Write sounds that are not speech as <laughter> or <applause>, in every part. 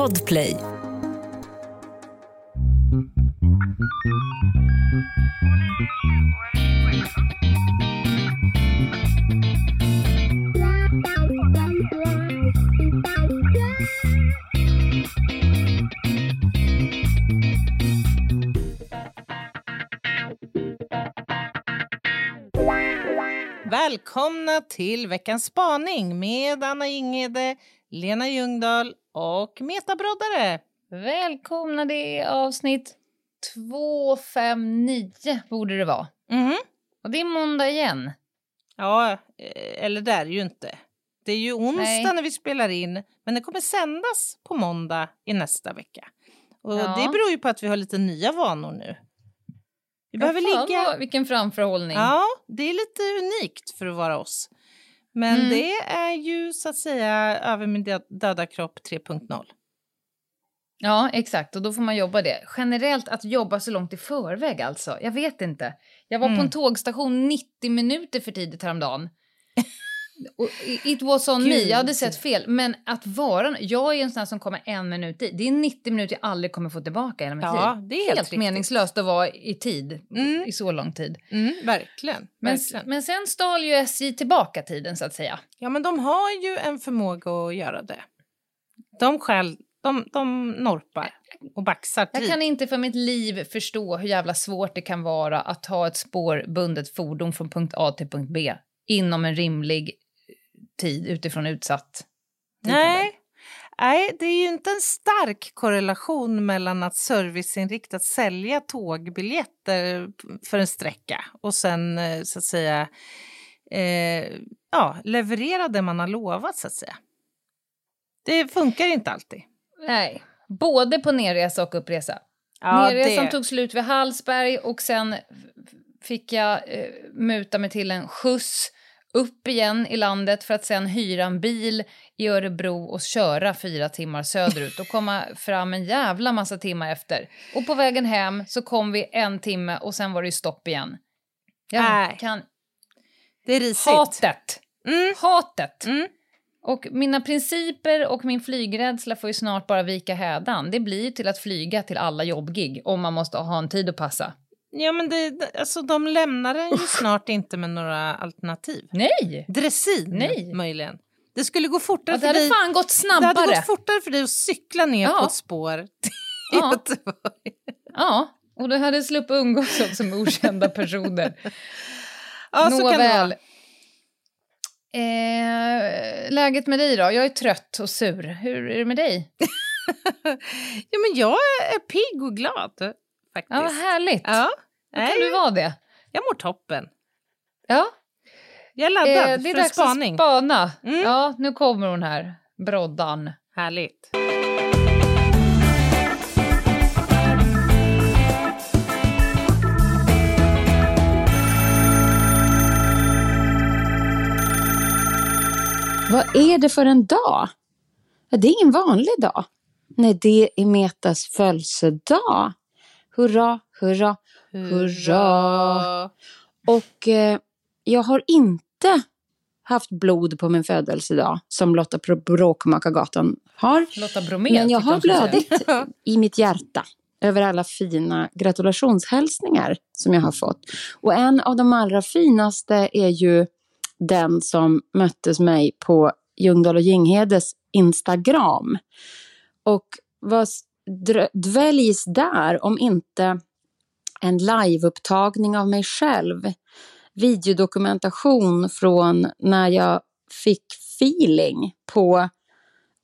Podplay. Välkomna till veckans spaning med Anna Ingede, Lena Ljungdahl och Meta Broddare. Välkomna, det är avsnitt 259 borde det vara. Mhm. Och det är måndag igen. Ja, eh, eller det är ju inte. Det är ju onsdag Nej. när vi spelar in, men det kommer sändas på måndag i nästa vecka. Och Ja. det beror ju på att vi har lite nya vanor nu. Vi behöver fan, ligga... Vilken framförhållning. Ja, det är lite unikt för att vara oss. Men Mm. det är ju så att säga över min dö- döda kropp 3.0. Ja, exakt. Och då får man jobba det. Generellt att jobba så långt i förväg alltså. Jag vet inte. Jag var på Mm. en tågstation 90 minuter för tidigt häromdagen. It was on me. Gud. Jag hade sett fel. Men att vara... Jag är en sån som kommer en minut i. Det är 90 minuter jag aldrig kommer få tillbaka hela mitt Ja, liv. det är helt Helt meningslöst att vara i tid Mm. i så lång tid. Mm, verkligen. Men, verkligen. men sen stal ju SJ tillbaka tiden så att säga. Ja, men de har ju en förmåga att göra det. De själv, de, de norpar och baxar Jag tid. kan inte för mitt liv förstå hur jävla svårt det kan vara att ta ett spårbundet fordon från punkt A till punkt B inom en rimlig tid utifrån utsatt tidtabell. Nej. Nej, det är ju inte en stark korrelation mellan att serviceinriktat sälja tågbiljetter för en sträcka och sen eh, så att säga eh, ja, leverera det man har lovat så att säga. Det funkar inte alltid. Nej. Både på nerresa och uppresa. Ja, Nerresan det- tog slut vid Hallsberg och sen fick jag eh, muta mig till en skjuts upp igen i landet för att sen hyra en bil i Örebro och köra fyra timmar söderut och komma <laughs> fram en jävla massa timmar efter. Och på vägen hem så kom vi en timme och sen var det stopp igen. Jag kan... det är risigt. Hatet! Mm, Hatet! mm. Och mina principer och min flygrädsla får ju snart bara vika hädan. Det blir till att flyga till alla jobbgig om man måste ha en tid att passa. Ja, men det, det- alltså, de lämnar en ju snart inte med några alternativ. Nej! Dressin, Nej. möjligen. Det skulle gå fortare Ja, det för hade dig. fan gått Det hade snabbare. gått fortare för dig att cykla ner Ja. på ett spår till Ja. Göteborg. Ja, och du hade sluppit umgås också med okända personer. <laughs> Ja, så kan det Nåväl. Eh, läget med dig då? Jag är trött och sur. Hur är det med dig? <laughs> Ja, men jag är pigg och glad, faktiskt. Ja, vad härligt. Ja, Då kan du vara det. jag mår toppen. Ja, Jag är laddad eh, det är för dags spaning. att spana. Mm. Ja, nu kommer hon här, broddan. Härligt. Vad är det för en dag? Ja, det är ingen vanlig dag. Nej, det är Metas födelsedag. Hurra, hurra, hurra. Och eh, jag har inte haft blod på min födelsedag som Lotta på Bråkmakargatan har. Lotta Bromé. Men jag har blödit <laughs> i mitt hjärta över alla fina gratulationshälsningar som jag har fått. Och en av de allra finaste är ju den som möttes mig på Ljungdahl och Ginghedes Instagram. Och vad dväljs där om inte en liveupptagning av mig själv, videodokumentation från när jag fick feeling på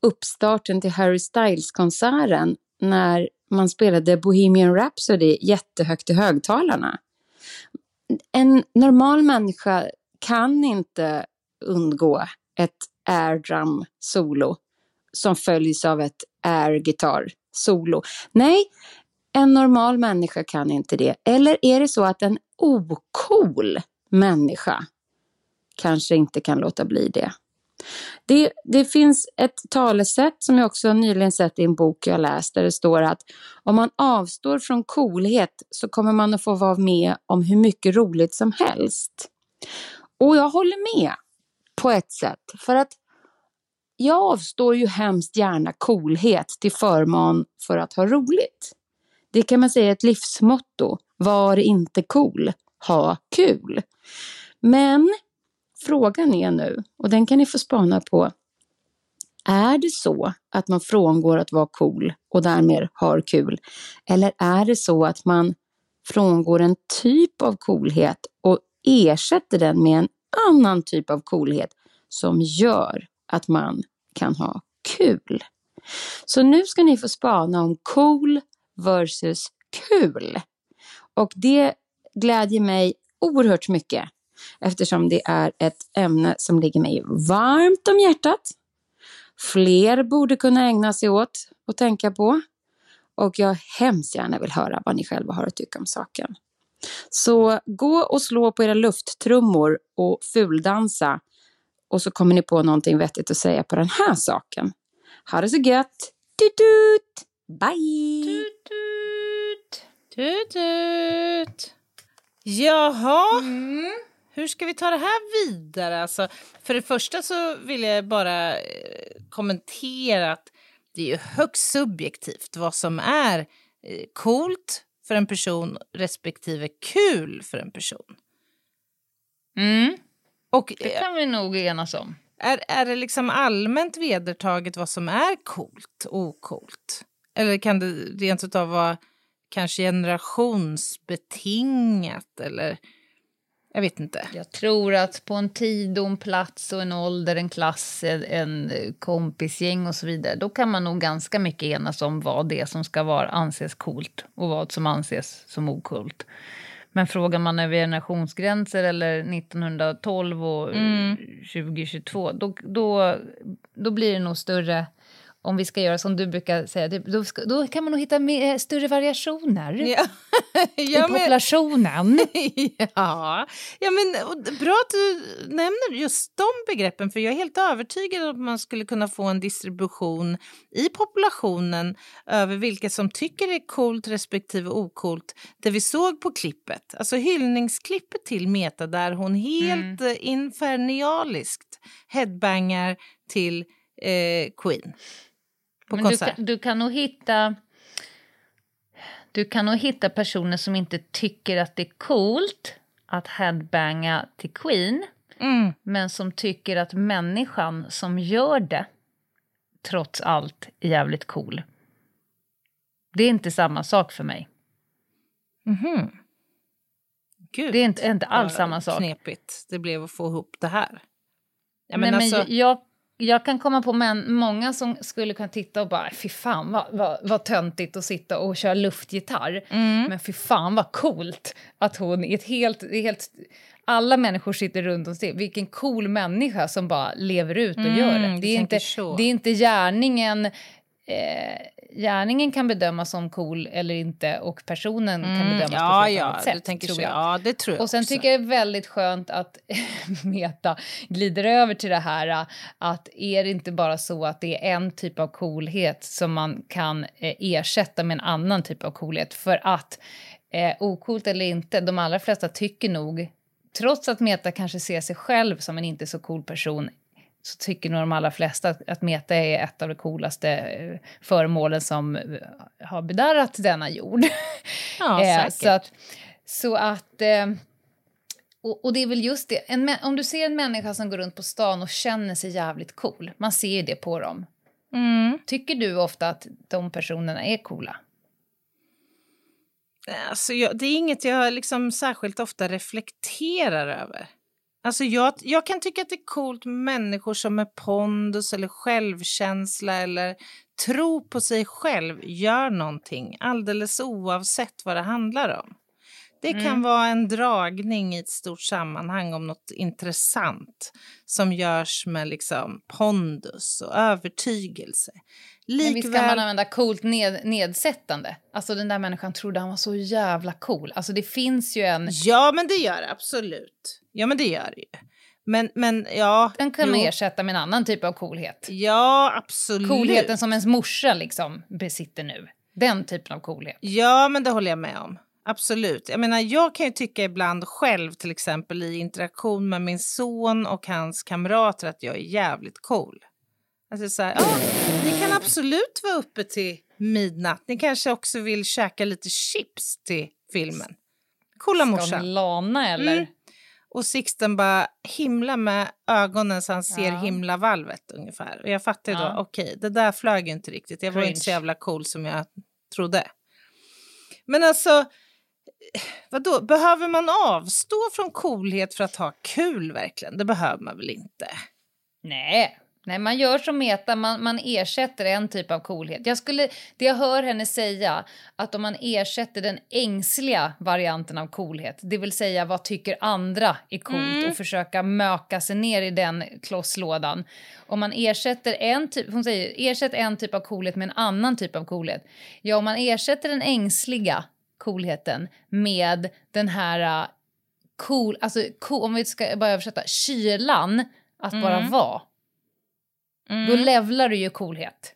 uppstarten till Harry Styles-konserten när man spelade Bohemian Rhapsody jättehögt i högtalarna. En normal människa kan inte undgå ett air drum solo som följs av ett air guitar solo. Nej, en normal människa kan inte det. Eller är det så att en ocool människa kanske inte kan låta bli det? Det, det finns ett talesätt som jag också nyligen sett i en bok jag läst där det står att om man avstår från coolhet så kommer man att få vara med om hur mycket roligt som helst. Och jag håller med på ett sätt för att jag avstår ju hemskt gärna coolhet till förmån för att ha roligt. Det kan man säga är ett livsmotto. Var inte cool, ha kul. Men frågan är nu, och den kan ni få spana på, är det så att man frångår att vara cool och därmed har kul? Eller är det så att man frångår en typ av coolhet och ersätter den med en annan typ av coolhet som gör att man kan ha kul? Så nu ska ni få spana om cool versus kul. Och det glädjer mig oerhört mycket eftersom det är ett ämne som ligger mig varmt om hjärtat fler borde kunna ägna sig åt och tänka på. Och jag hemskt gärna vill höra vad ni själva har att tycka om saken. Så gå och slå på era lufttrummor och fuldansa och så kommer ni på någonting vettigt att säga på den här saken. Ha det så gött! Tut, Bye! Tut, tut. Tut, tut. Jaha, Mm. hur ska vi ta det här vidare? Alltså, för det första så vill jag bara eh, kommentera att det är ju högst subjektivt vad som är eh, coolt för en person respektive kul för en person. Mm. Och Det eh, kan vi nog enas om. är, är det liksom allmänt vedertaget vad som är coolt och ocoolt? Eller kan det rent utav vara kanske generationsbetingat eller jag vet inte. Jag tror att på en tid och en plats och en ålder, en klass, en, en kompisgäng och så vidare, då kan man nog ganska mycket enas om vad det är som ska vara, anses coolt och vad som anses som okult. Men frågar man över generationsgränser eller 1912 och Mm. 2022, då, då, då blir det nog större om vi ska göra som du brukar säga, då, ska, då kan man nog hitta mer, större variationer Ja, <laughs> i populationen. <laughs> ja. ja men bra att du nämner just de begreppen för jag är helt övertygad om att man skulle kunna få en distribution i populationen över vilka som tycker det är coolt respektive okult. Det vi såg på klippet, alltså hyllningsklippet till Meta där hon helt mm. infernaliskt headbangar till eh, Queen på Men du konsert. kan, du kan nog hitta... Du kan nog hitta personer som inte tycker att det är coolt att headbanga till Queen Mm. men som tycker att människan som gör det trots allt är jävligt cool. Det är inte samma sak för mig. Mhm. Gud, Det är inte, inte alls samma sak. knepigt det blev att få ihop det här. Ja, Nej, men men alltså, jag, jag kan komma på män, många som skulle kunna titta och bara fy fan vad, vad, vad töntigt att sitta och köra luftgitarr. mm. Men fy fan vad coolt att hon är ett helt... helt alla människor sitter runt och ser vilken cool människa som bara lever ut och Mm, gör det. Det är, inte, så. det är inte gärningen... Eh, gärningen kan bedömas som cool eller inte och personen kan mm, bedömas ja, på ett ja, annat sätt. tänker tror så. jag. Ja, det tror jag Och sen också. tycker jag det är väldigt skönt att <laughs> Meta glider över till det här äh, att är det inte bara så att det är en typ av coolhet som man kan eh, ersätta med en annan typ av coolhet för att eh, okult eller inte, de allra flesta tycker nog trots att Meta kanske ser sig själv som en inte så cool person så tycker nog de allra flesta att, att Meta är ett av de coolaste eh, föremålen som eh, har bedarrat denna jord. <laughs> Ja, Eh, säkert. så att, så att och, och det är väl just det, en, om du ser en människa som går runt på stan och känner sig jävligt cool, man ser ju det på dem. Mm. Tycker du ofta att de personerna är coola? Alltså, jag, det är inget jag liksom särskilt ofta reflekterar över. Alltså, jag, jag kan tycka att det är coolt med människor som med pondus eller självkänsla eller tro på sig själv gör någonting alldeles oavsett vad det handlar om. Det kan Mm. vara en dragning i ett stort sammanhang om något intressant som görs med liksom pondus och övertygelse. Men visst kan Likväl... man använda coolt ned, nedsättande? Alltså den där människan trodde han var så jävla cool. Alltså det finns ju en... Ja, men det gör det absolut. Ja, men det gör det ju. Men, men ja. Den kan man ersätta med en annan typ av coolhet. Ja, absolut. Coolheten som ens morsa liksom besitter nu. Den typen av coolhet. Ja, men det håller jag med om. Absolut. Jag menar, jag kan ju tycka ibland själv, till exempel i interaktion med min son och hans kamrater, att jag är jävligt cool. Alltså så här, ja, ni kan absolut vara uppe till midnatt. Ni kanske också vill käka lite chips till filmen. Coola morsan. lana eller? Mm. Och Sixten bara himla med ögonen så han ser Ja. himlavalvet ungefär. Och jag fattar ju då, Ja. okej, det där flög ju inte riktigt. Jag var ju inte så Cringe. jävla cool som jag trodde. Men alltså, vadå, behöver man avstå från coolhet för att ha kul verkligen? Det behöver man väl inte? Nej. Nej, man gör som Meta, man, man ersätter en typ av coolhet. Jag skulle, det jag hör henne säga, att om man ersätter den ängsliga varianten av coolhet, det vill säga vad tycker andra är coolt Mm. och försöka möka sig ner i den klosslådan. Om man ersätter en typ, hon säger, ersätt en typ av coolhet med en annan typ av coolhet. Ja, om man ersätter den ängsliga coolheten med den här uh, cool, alltså cool, om vi ska bara översätta, kylan att bara Mm. vara. Då levlar du ju coolhet.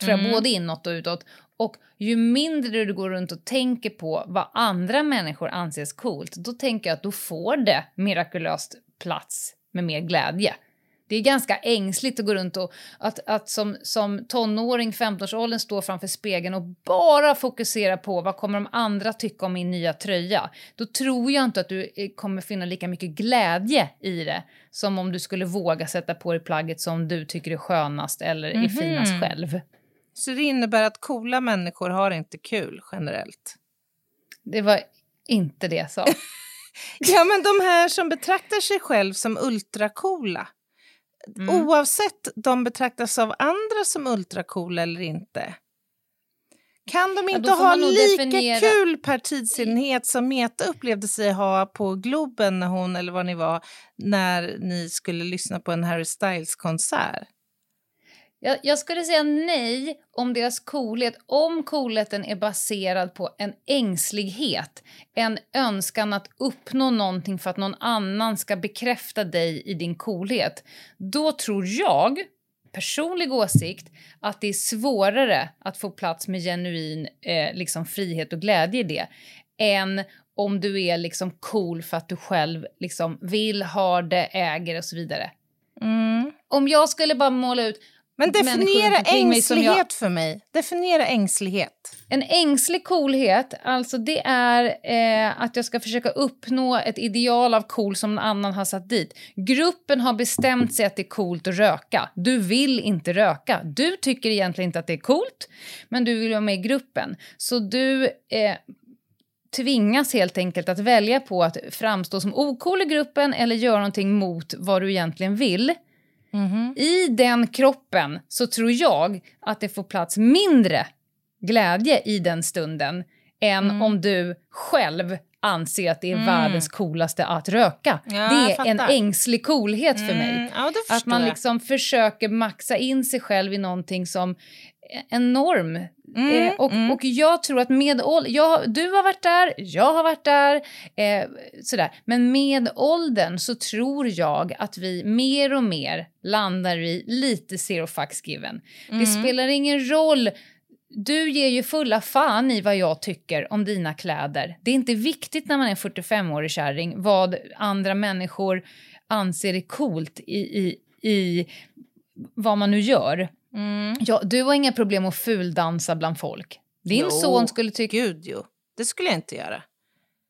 Tror jag, Mm. både inåt och utåt. Och ju mindre du går runt och tänker på vad andra människor anses coolt, då tänker jag att då får det mirakulöst plats med mer glädje. Det är ganska ängsligt att gå runt och att, att som, som tonåring, 15-årsåldern, stå framför spegeln och bara fokusera på vad kommer de andra tycka om min nya tröja. Då tror jag inte att du eh, kommer finna lika mycket glädje i det som om du skulle våga sätta på dig plagget som du tycker är skönast eller är Mhm. finast själv. Så det innebär att coola människor har inte kul generellt? Det var inte det jag sa. <laughs> Ja, men de här som betraktar sig själv som ultracoola, Mm. oavsett de betraktas av andra som ultracoola eller inte. Kan de Ja, inte får ha lika definiera- kul per tidsenhet som Meta upplevde sig ha på Globen när hon, eller vad ni var, när ni skulle lyssna på en Harry Styles-konsert? Jag, jag skulle säga nej om deras coolhet, om coolheten är baserad på en ängslighet, en önskan att uppnå någonting för att någon annan ska bekräfta dig i din coolhet. Då tror jag, personlig åsikt, att det är svårare att få plats med genuin eh, liksom frihet och glädje i det än om du är liksom cool för att du själv liksom vill, ha det, äger och så vidare. Om jag skulle bara måla ut Men definiera som jag- ängslighet för mig. Definiera ängslighet. En ängslig coolhet, alltså det är eh, att jag ska försöka uppnå ett ideal av cool som någon annan har satt dit. Gruppen har bestämt sig att det är coolt att röka. Du vill inte röka. Du tycker egentligen inte att det är coolt, men du vill vara med i gruppen. Så du eh, tvingas helt enkelt att välja på att framstå som ocool i gruppen eller göra någonting mot vad du egentligen vill. I den kroppen så tror jag att det får plats mindre glädje i den stunden än Mm. om du själv anser att det är världens coolaste att röka. Ja, det är en ängslig coolhet för mig. Mm, ja, Att man liksom försöker maxa in sig själv i någonting som en norm. Mm, eh, och, mm. och jag tror att med åldern, jag, du har varit där, jag har varit där, eh, sådär. Men med åldern så tror jag att vi mer och mer landar i lite zero fucks given. Mm. Det spelar ingen roll du ger ju fulla fan i vad jag tycker om dina kläder. Det är inte viktigt när man är 45-årig kärring vad andra människor anser är coolt i, i, i vad man nu gör. Mm. Ja, du har inga problem att fuldansa bland folk. Din Jo, son skulle tycka... Gud, jo. Det skulle jag inte göra.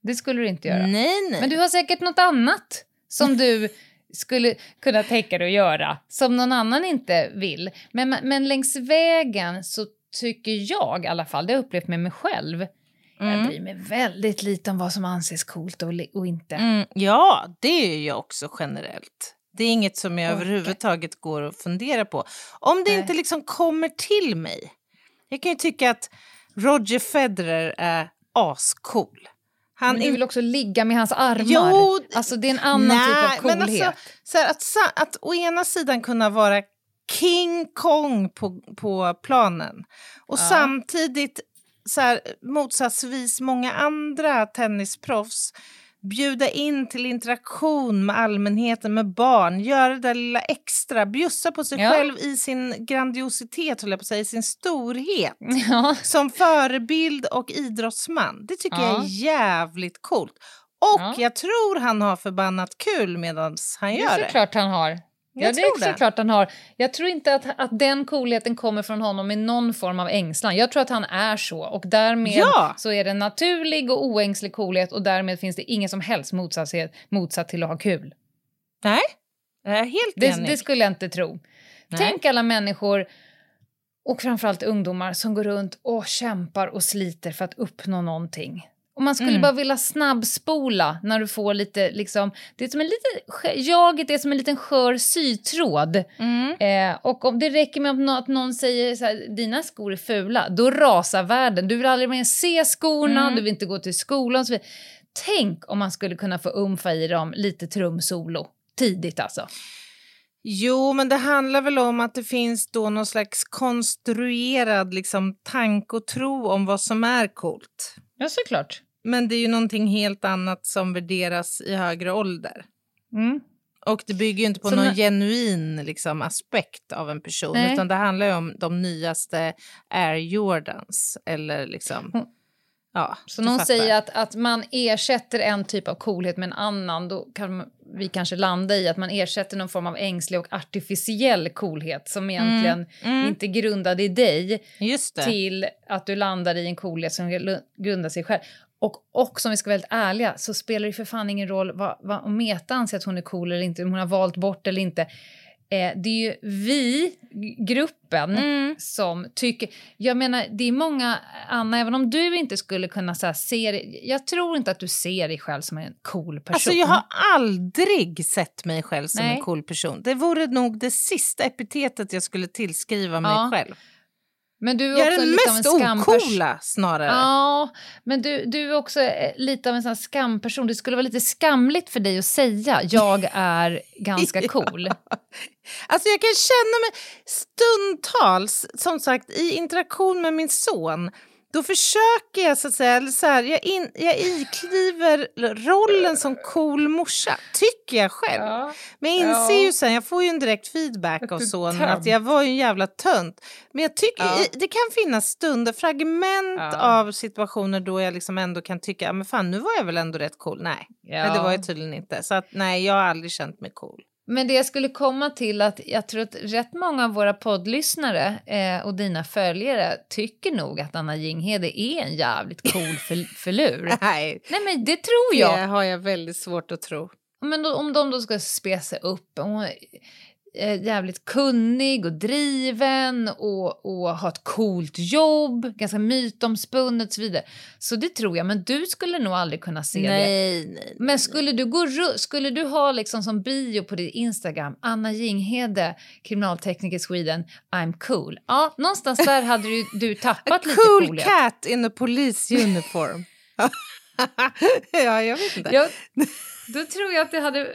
Det skulle du inte göra. Nej, nej. Men du har säkert något annat som du skulle kunna tänka dig att göra som någon annan inte vill. Men, men längs vägen så tycker jag i alla fall, det har jag upplevt med mig själv, jag Mm. bryr mig väldigt lite om vad som anses coolt och, och inte. Mm, ja, det är jag också generellt. Det är inget som jag Orkar. överhuvudtaget går att fundera på. Om det Nej. inte liksom kommer till mig. Jag kan ju tycka att Roger Federer är ascool. Han Men du vill också ligga med hans armar. Jo, alltså det är en annan Nej, typ av coolhet. Men alltså, så här, att, att å ena sidan kunna vara King Kong på, på planen och Ja. samtidigt så här, motsatsvis många andra tennisproffs bjuda in till interaktion med allmänheten, med barn, göra det där lilla extra, bjussa på sig Ja. själv i sin grandiositet, höll jag på att säga, i sin storhet. <laughs> ja. Som förebild och idrottsman. Det tycker jag Ja. är jävligt coolt. Och Ja. jag tror han har förbannat kul medan han Det gör är det. såklart han har. Ja, det är såklart han har. Jag tror inte att, att den coolheten kommer från honom i någon form av ängslan. Jag tror att han är så och därmed Ja. så är det en naturlig och oängslig coolhet och därmed finns det ingen som helst motsatt, motsatt till att ha kul. Nej, jag är helt Det, enig. det skulle jag inte tro. Nej. Tänk alla människor och framförallt ungdomar som går runt och kämpar och sliter för att uppnå någonting. Och man skulle Mm. bara vilja snabbspola när du får lite, liksom, det är som en liten, jaget är som en liten skör sytråd. Mm. Eh, och om det räcker med att nå- att någon säger så här, dina skor är fula, då rasar världen. Du vill aldrig mer se skorna, Mm. du vill inte gå till skolan och så vidare. Tänk om man skulle kunna få umfa i dem lite trumsolo tidigt alltså. Jo, men det handlar väl om att det finns då någon slags konstruerad liksom, tanke och tro om vad som är coolt. Ja, såklart. Men det är ju någonting helt annat som värderas i högre ålder. Mm. Och det bygger ju inte på Så någon genuin liksom, aspekt av en person, Nej. utan det handlar ju om de nyaste Air Jordans. Eller liksom... Mm. Ja, Så någon fattar. säger att, att man ersätter en typ av coolhet med en annan, då kan vi kanske landa i att man ersätter någon form av ängslig och artificiell coolhet som egentligen mm. inte är grundad i dig till att du landar i en coolhet som gru- grundar sig själv. Och också om vi ska vara väldigt ärliga så spelar det för fan ingen roll vad, vad, om Meta anser att hon är cool eller inte, om hon har valt bort eller inte. Eh, det är ju vi, gruppen, Mm. som tycker... Jag menar, det är många... Anna, även om du inte skulle kunna så här, se dig... Jag tror inte att du ser dig själv som en cool person. Alltså jag har aldrig sett mig själv som Nej. en cool person. Det vore nog det sista epitetet jag skulle tillskriva mig Ja, själv. Men du är Jag är den lite av en mest ocoola snarare. Ja, men du, du är också eh, lite av en sån skamperson. Det skulle vara lite skamligt för dig att säga jag <laughs> är ganska Ja. cool. Alltså jag kan känna mig stundtals, som sagt, i interaktion med min son. Då försöker jag så att säga, så här, jag, in, jag ikliver rollen som cool morsa, tycker jag själv. Men jag inser Ja. ju sen, jag får ju en direkt feedback av sonen att jag var ju en jävla tönt. Men jag tycker Ja. det kan finnas stunder, fragment Ja. av situationer då jag liksom ändå kan tycka, ja, men fan nu var jag väl ändå rätt cool. Nej, Ja. nej det var jag tydligen inte. Så att nej, jag har aldrig känt mig cool. Men det jag skulle komma till att jag tror att rätt många av våra poddlyssnare eh, och dina följare tycker nog att Anna Jinghede är en jävligt cool <laughs> för, förlur. Nej, Nej men det tror jag. det har jag väldigt svårt att tro. Men då, om de då ska spesa upp, hon jävligt kunnig och driven och, och har ett coolt jobb, ganska mytomspunnet och så vidare. Så det tror jag, men du skulle nog aldrig kunna se det. Nej, nej. Men skulle du, gå, skulle du ha liksom som bio på din Instagram, Anna Jinghede, kriminaltekniker Sweden, I'm cool. Ja, någonstans där hade du, du tappat <laughs> lite cool coolhet. cat in a police uniform. <laughs> <laughs> ja, jag vet inte. Ja, då tror jag att det hade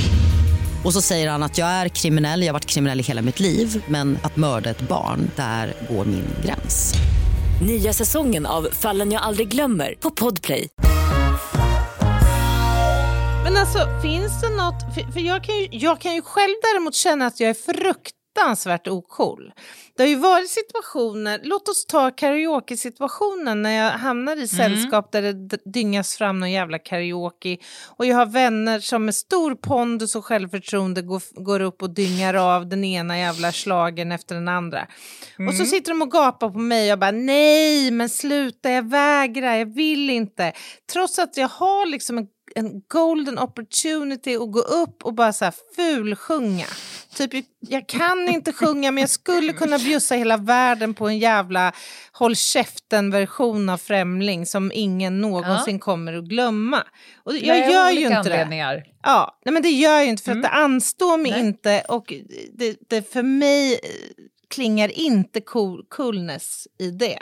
Och så säger han att jag är kriminell, jag har varit kriminell i hela mitt liv men att mörda ett barn, där går min gräns. Nya säsongen av Fallen jag aldrig glömmer på Podplay. Men alltså, finns det något... För, för jag, kan ju, jag kan ju själv däremot känna att jag är fruktansvärt ocool. Det har ju varit situationer, låt oss ta karaoke-situationen när jag hamnar i sällskap där det dyngas fram någon jävla karaoke och jag har vänner som med stor pondus och självförtroende går, går upp och dyngar av den ena jävla slagen efter den andra. Och så sitter de och gapar på mig och jag bara nej men sluta jag vägrar jag vill inte. Trots att jag har liksom en, en golden opportunity att gå upp och bara så här fulsjunga. Typ, jag kan inte sjunga men jag skulle kunna bjussa hela världen på en jävla håll käften-version av Främling som ingen någonsin kommer att glömma. Och jag Nej, gör ju inte det. Ja, nej men det gör jag inte för Mm. att det anstår mig Nej. inte och det, det för mig eh, klingar inte cool, coolness i det.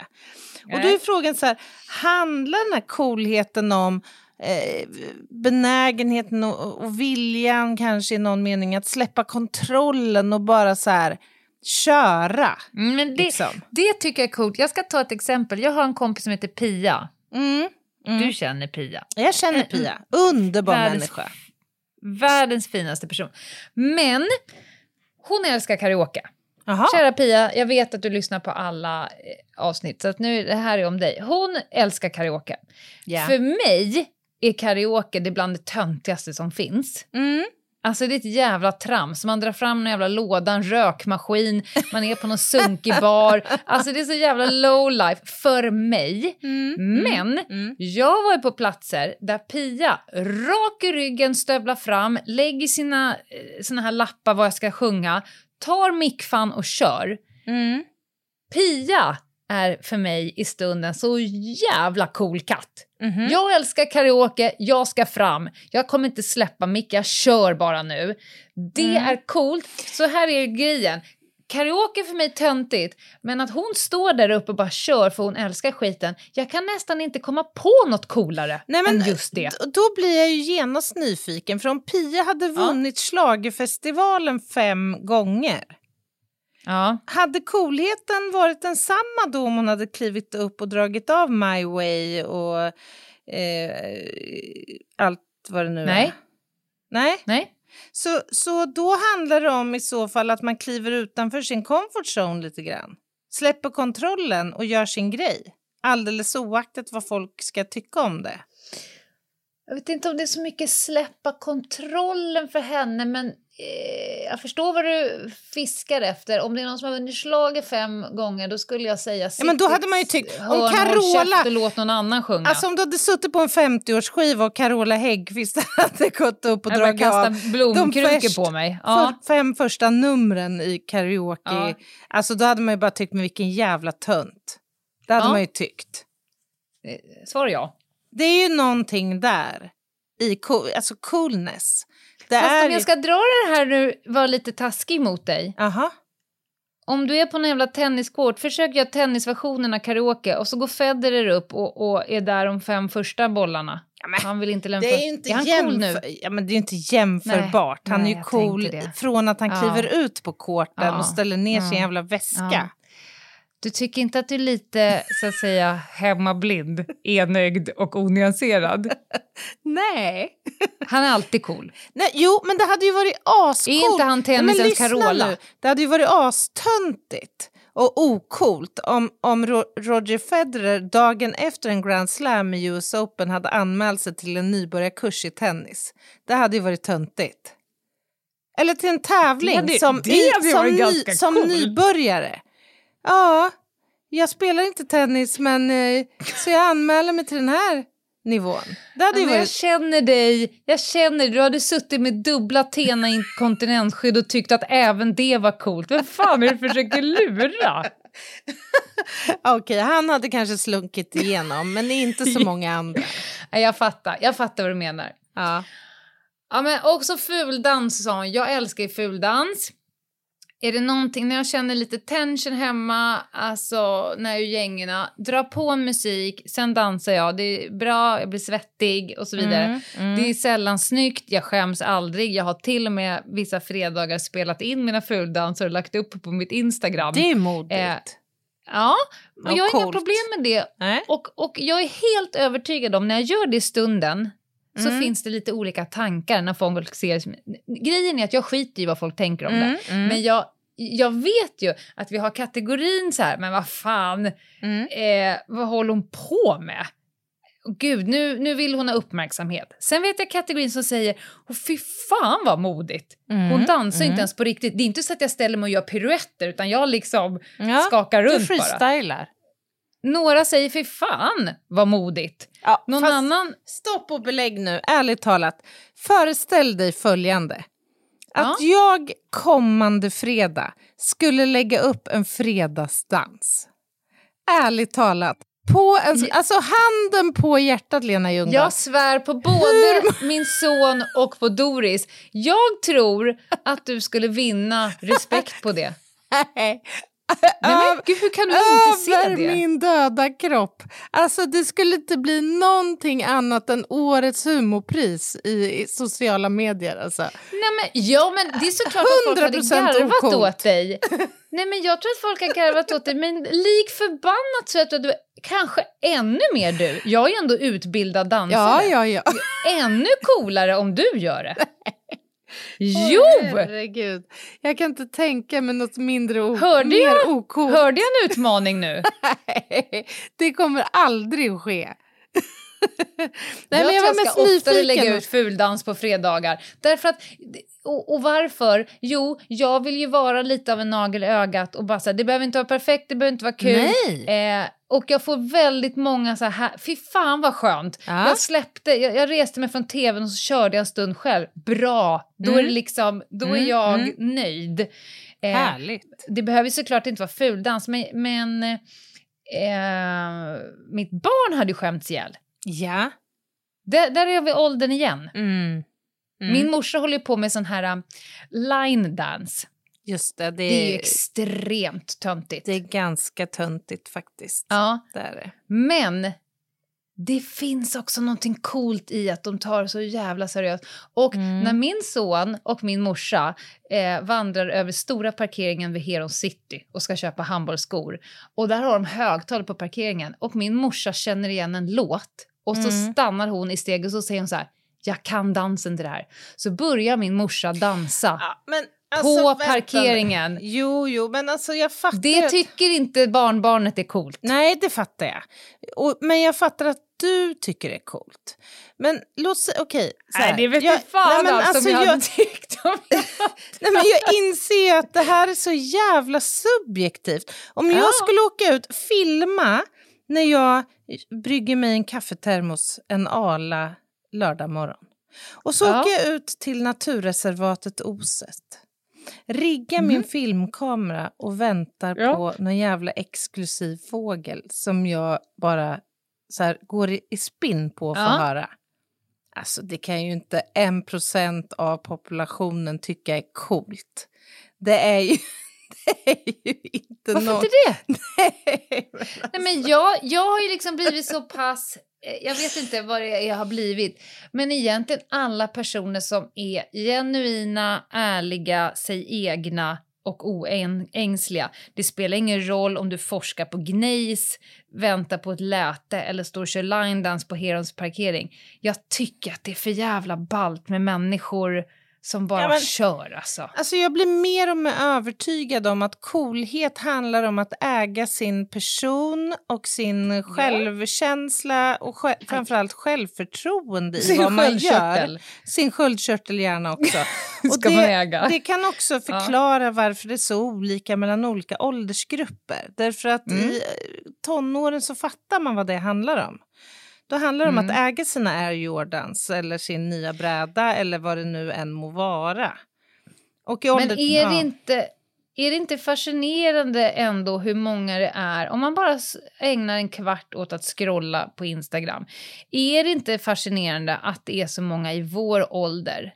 Och då är Nej. frågan så här, handlar den här coolheten om eh, benägenheten och, och viljan kanske i någon mening att släppa kontrollen och bara så här köra. Mm, Men det, Liksom. det tycker jag är coolt. Jag ska ta ett exempel. Jag har en kompis som heter Pia. Mm. Du känner Pia. Jag känner Pia, underbar Världens- människa. Världens finaste person. Men hon älskar karaoke. Jaha. Kära Pia, jag vet att du lyssnar på alla eh, avsnitt, så att nu det här är om dig. Hon älskar karaoke. Ja. För mig är karaoke det bland det töntigaste som finns. Mm. Alltså det är ett jävla trams. Man drar fram en jävla låda, en rökmaskin, man är på någon sunkig bar. Alltså det är så jävla low life för mig. Men mm. jag var ju på platser där Pia rak i ryggen stövlar fram, lägger sina eh, såna här lappar vad jag ska sjunga, tar mickfan och kör. Mm. Pia är för mig i stunden så jävla cool katt. Mhm. Jag älskar karaoke, jag ska fram. Jag kommer inte släppa mick, jag kör bara nu. Det Mm. är coolt. Så här är grejen. Karaoke för mig töntigt, men att hon står där uppe och bara kör för hon älskar skiten. Jag kan nästan inte komma på något coolare Nej, men än just det. Då blir jag ju genast nyfiken, för om Pia hade vunnit schlagerfestivalen fem gånger, Ja. hade coolheten varit densamma då om hon hade klivit upp och dragit av My Way och eh, allt vad det nu Nej. är? Nej. Nej? Så, så då handlar det om i så fall att man kliver utanför sin comfort zone lite grann. Släpper kontrollen och gör sin grej. Alldeles oaktat vad folk ska tycka om det. Jag vet inte om det är så mycket släppa kontrollen för henne, men eh, jag förstår vad du fiskar efter. Om det är någon som har vunnit schlager fem gånger, då skulle jag säga Ja, men då hade man ju tyckt, om Carola- och låt någon annan sjunga. Alltså om du hade suttit på en 50-årsskiva och Carola Häggkvist <laughs> hade gått upp och jag dragit av blomkrukor först- på mig. Ja. för fem första numren i karaoke, Ja. alltså då hade man ju bara tyckt, men vilken jävla tönt. Det hade Ja. man ju tyckt. Eh, Svar ja. Det är ju någonting där, i cool, alltså coolness. Det Fast om jag ska dra det här nu, vara lite taskig mot dig. Aha. Om du är på en jävla tenniscourt, försök göra tennisversionen av karaoke och så går Federer upp och, och är där de fem första bollarna. men han vill inte lämna... Det är inte, är han cool nu? jämför, ja, men det är inte jämförbart. Nej, han är ju cool från att han Ja. kliver ut på korten Ja. och ställer ner sin Ja. jävla väska. Du tycker inte att du är lite, så att säga, hemmablind, enögd och onyanserad? <laughs> Nej. Han är alltid cool. Nej, jo, men det hade ju varit ascoolt. Är inte han tennisens Carola? nu. Det hade ju varit astöntigt och ocoolt om, om Ro Roger Federer dagen efter en Grand Slam i US Open hade anmält sig till en nybörjarkurs i tennis. Det hade ju varit töntigt. Eller till en tävling hade- som, i- som, ny, som nybörjare. Ja, jag spelar inte tennis men eh, så jag anmäler mig till den här nivån. Det hade ju Men jag varit... känner dig, jag känner dig. Du hade suttit med dubbla Tena inkontinensskydd och tyckt att även det var coolt. Vem fan är det du försöker lura? <laughs> Okej, han hade kanske slunkit igenom, men inte så många andra. <laughs> Jag fattar, jag fattar vad du menar. Ja. Ja, men också fuldans sa hon. Jag älskar ju fuldans. Är det någonting, när jag känner lite tension hemma, alltså när jag är i gängerna, dra på musik, sen dansar jag. Det är bra, jag blir svettig och så vidare. Mm, Det är sällan snyggt, jag skäms aldrig. Jag har till och med vissa fredagar spelat in mina fuldanser och lagt upp på mitt Instagram. Det är modigt. Eh, Ja, och Ja, jag har inga problem med det. Nej. Och, och jag är helt övertygad om, när jag gör det i stunden, så Mm. finns det lite olika tankar när folk ser... Grejen är att jag skiter i vad folk tänker om Mm, det. mm. Men jag, jag vet ju att vi har kategorin så här, men vad fan, Mm. eh, vad håller hon på med? Gud, nu, nu vill hon ha uppmärksamhet. Sen vet jag kategorin som säger, åh fy fan vad modigt. Hon Mm, dansar mm. inte ens på riktigt. Det är inte så att jag ställer mig och gör piruetter, utan jag liksom Ja, skakar Du runt bara. freestylar. Några säger, fy fan vad modigt. Ja, Någon fast annan... Stopp och belägg nu, ärligt talat. Föreställ dig följande. Att jag kommande fredag skulle lägga upp en fredagsdans. Ärligt talat. På en, alltså handen på hjärtat Lena Ljungdahl. Jag svär på både min son och på Doris. Jag tror att du skulle vinna respekt på det. <laughs> Nej, <laughs> Nej, men gud, hur kan du inte se Över det? min döda kropp. Alltså det skulle inte bli någonting annat än årets humorpris i, i sociala medier. Alltså. Nej, men, ja, men det är såklart att folk hade 100% garvat åt dig. <laughs> Nej, men jag tror att folk har garvat åt dig, men lik förbannat så att du kanske ännu mer du. Jag är ändå utbildad dansare. Ja, ja, ja. Ännu coolare om du gör det. <laughs> Jo! Herregud. Jag kan inte tänka mig något mindre o- Hörde jag? ocoolt. Hörde jag en utmaning nu? <laughs> det kommer aldrig att ske. Nej, jag men jag tror ska oftare lägga ut fuldans på fredagar. Därför att, och, och varför? Jo, jag vill ju vara lite av en nagel i ögat och bara här, det behöver inte vara perfekt, det behöver inte vara kul. Nej. Eh, och jag får väldigt många så här, fy fan vad skönt. Ja. Jag släppte, jag, jag reste mig från tvn och så körde jag en stund själv. Bra, då är det Mm. liksom, då är Mm, jag mm. nöjd. Eh, Härligt. det behöver såklart inte vara fuldans, men, men eh, mitt barn hade ju skämts ihjäl. Ja. Där, där är vi åldern igen. Mm. Mm. Min morsa håller på med sån här um, line dance. Just det, det, Det är ju är, extremt töntigt. det är ganska töntigt faktiskt. Ja, Det är det. men det finns också någonting coolt i att de tar det så jävla seriöst. Och Mm. när min son och min morsa eh, vandrar över stora parkeringen vid Heron City och ska köpa handbollsskor och där har de högtalare på parkeringen och min morsa känner igen en låt och så Mm. stannar hon i steget och så säger hon så här jag kan dansen till det här. Så börjar min morsa dansa Ja, men på alltså, vänta nu. parkeringen. Jo, jo, men alltså jag fattar Det att- tycker inte barnbarnet är coolt. Nej, det fattar jag. Och, men jag fattar att du tycker det är coolt. Men låt säga, okej. här. Nej, det vet Jag- jag, fan nej, men alls om jag, jag, hade tyckt om <laughs> nej, men jag inser ju att det här är så jävla subjektivt. Om Ja. jag skulle åka ut, filma när jag brygger mig en kaffetermos en ala lördag morgon. Och så Ja. åker jag ut till naturreservatet Oset. Riggar min filmkamera och väntar Ja. på någon jävla exklusiv fågel som jag bara så här, går i, spinn på att få Ja. höra. Alltså det kan ju inte en procent av populationen tycka är coolt. Det är ju, <laughs> det är ju inte Varför något... inte det? <laughs> Nej, men Nej, men jag, jag har ju liksom blivit så pass... eh, Jag vet inte vad det är jag har blivit. Men egentligen alla personer som är genuina, ärliga, sig egna och oängsliga. Det spelar ingen roll om du forskar på Gneis, väntar på ett läte eller står och kör line dance på Herons parkering. Jag tycker att det är för jävla ballt med människor som bara Ja, men- kör alltså. Alltså jag blir mer och mer övertygad om att coolhet handlar om att äga sin person och sin självkänsla och sj- framförallt självförtroende i Sin vad man gör. Sin sköldkörtel gärna också. <laughs> Ska det, det kan också förklara varför det är så olika mellan olika åldersgrupper. Därför att Mm. i tonåren så fattar man vad det handlar om. Då handlar det om Mm. att äga sina Air Jordans eller sin nya bräda eller vad det nu än må vara. Och Men ålder- är det, ja. inte, är det inte fascinerande ändå hur många det är? Om man bara ägnar en kvart åt att scrolla på Instagram. Är det inte fascinerande att det är så många i vår ålder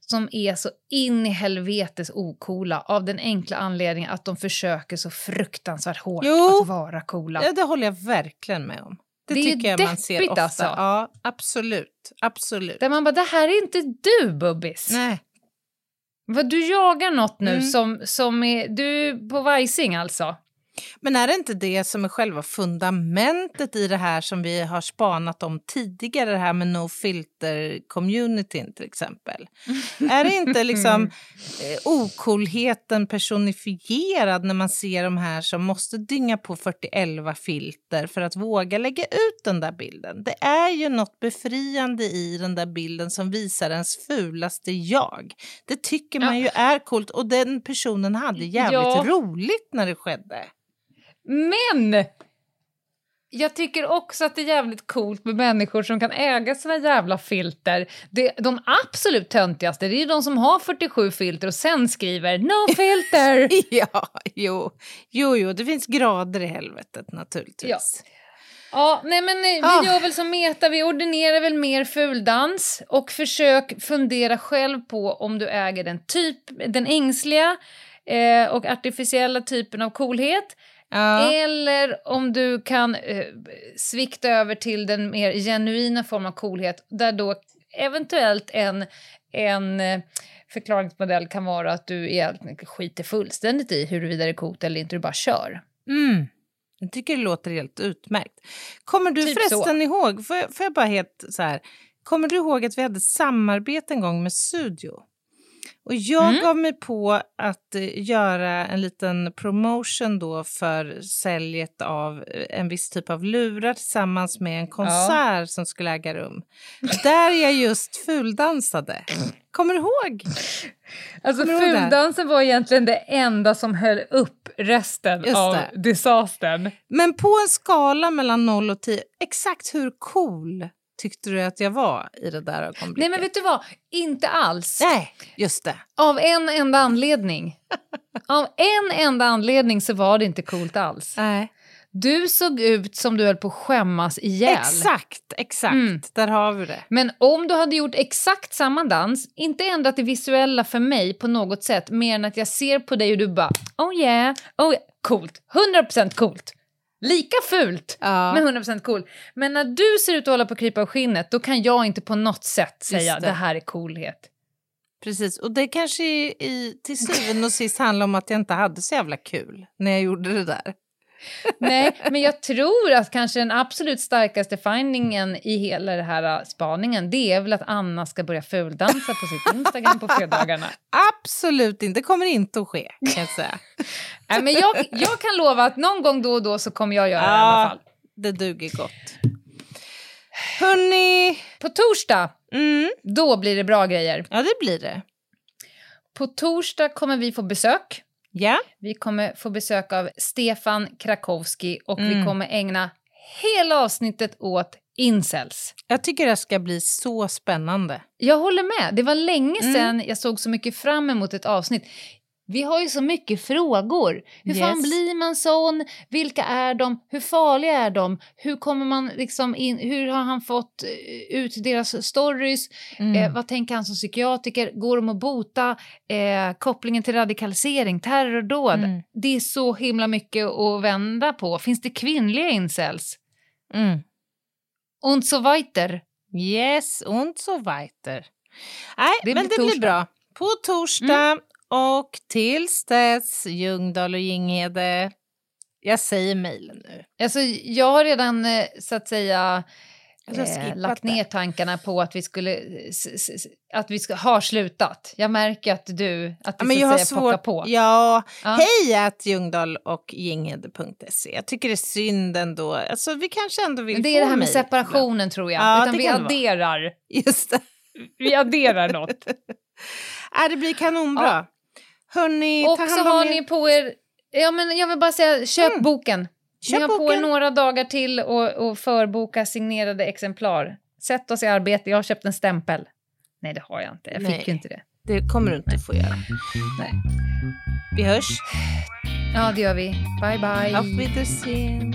som är så in i helvetes okola av den enkla anledningen att de försöker så fruktansvärt hårt Jo. att vara coola. Ja, det håller jag verkligen med om. Det, Det tycker jag man ser ofta. alltså. Ja, absolut. absolut. Där man bara, det här är inte du Bubbis. Nej. Vad, du jagar något nu Mm. som, som är, du är på vajsing alltså? Men är det inte det som är själva fundamentet i det här som vi har spanat om tidigare, det här med no filter-communityn till exempel? är det inte liksom <laughs> eh, ocoolheten personifierad när man ser de här som måste dynga på 41 filter för att våga lägga ut den där bilden? Det är ju något befriande i den där bilden som visar ens fulaste jag. Det tycker man ju är coolt och den personen hade jävligt Ja. roligt när det skedde. Men jag tycker också att det är jävligt coolt med människor som kan äga sina jävla filter. Det, de absolut töntigaste det är de som har 47 filter och sen skriver no <laughs> filter. <laughs> Ja, jo. jo, jo, det finns grader i helvetet naturligtvis. ja, nej men eh, vi Ah. gör väl som Meta, vi ordinerar väl mer fuldans och försök fundera själv på om du äger den typ, den ängsliga eh, och artificiella typen av coolhet. Ja. Eller om du kan eh, svikta över till den mer genuina form av coolhet där då eventuellt en, en eh, förklaringsmodell kan vara att du egentligen skiter fullständigt i huruvida det är coolt eller inte, du bara kör. Mm. Jag tycker det låter helt utmärkt. Kommer du Typ förresten ihåg, får jag, får jag bara helt så här, kommer du ihåg att vi hade samarbete en gång med Studio? Och jag Mm. gav mig på att eh, göra en liten promotion då för säljet av eh, en viss typ av lurar tillsammans med en konsert som skulle äga rum. Där jag just fuldansade. Kommer du ihåg? Alltså Kommer fuldansen var egentligen det enda som höll upp resten av disastern. Men på en skala mellan 0 och 10, exakt hur cool tyckte du att jag var i det där ögonblicket? Nej men vet du vad, inte alls. Nej, just det. Av en enda anledning. <laughs> Av en enda anledning så var det inte coolt alls. Nej. Du såg ut som du höll på att skämmas ihjäl. Exakt, exakt. Mm. Där har vi det. Men om du hade gjort exakt samma dans, inte ändrat det visuella för mig på något sätt, mer än att jag ser på dig och du bara oh yeah, oh yeah. coolt, 100% coolt. Lika fult, Ja. men 100% cool. Men när du ser ut att hålla på att krypa av skinnet, då kan jag inte på något sätt säga det. det. här är coolhet. Precis, och det kanske i, i, till syvende och sist handlar om att jag inte hade så jävla kul när jag gjorde det där. Nej, men jag tror att kanske den absolut starkaste findingen i hela den här uh, spaningen, det är väl att Anna ska börja fuldansa på sitt Instagram på fredagarna. Absolut inte, det kommer inte att ske kan jag säga. <laughs> Nej, men jag, jag kan lova att någon gång då och då så kommer jag göra det i alla fall. det duger gott. Hörni, På torsdag, mm, då blir det bra grejer. ja det blir det. På torsdag kommer vi få besök. Ja, Vi kommer få besök av Stefan Krakowski och vi Mm. kommer ägna hela avsnittet åt incels. jag tycker det ska bli så spännande. Jag håller med. Det var länge Mm. sedan jag såg så mycket fram emot ett avsnitt. Vi har ju så mycket frågor. Hur fan Yes. blir man sån? Vilka är de? Hur farliga är de? Hur kommer man liksom in? Hur har han fått eh, ut deras stories? Mm. Eh, vad tänker han som psykiatriker? Går de att bota? Eh, kopplingen till radikalisering, terrordåd. Mm. Det är så himla mycket att vända på. Finns det kvinnliga incels? Mm. Und so weiter. Yes, und so weiter. Nej, Det men blir det blir torsdag. bra. På torsdag och tills dess Ljungdahl och Ginghede. Jag säger mejlen nu. Alltså, jag har redan eh, så att säga har eh, lagt det. ner tankarna på att vi skulle s- att vi ska, har slutat. Jag märker att du att Ja, du men jag säga pockar på. Ja, Ja. hej att Ljungdahl och Ginghede.se. Jag tycker det är synd ändå. Alltså, vi kanske ändå vill Men det är det här med separationen tror jag. Ja, Utan det vi det vara. adderar. Just det. Vi adderar något. <laughs> Äh, det blir kanonbra. Ja. Hörni, Och så har ni på er, ja men jag vill bara säga, köp Mm. boken. Köp ni har på er boken. några dagar till och, och förboka signerade exemplar. Sätt oss i arbete, jag har köpt en stämpel. Nej det har jag inte, jag Nej. fick ju inte det. Det kommer du inte få göra. Nej. Vi hörs. Ja det gör vi. Bye bye. Auf Wiedersehen.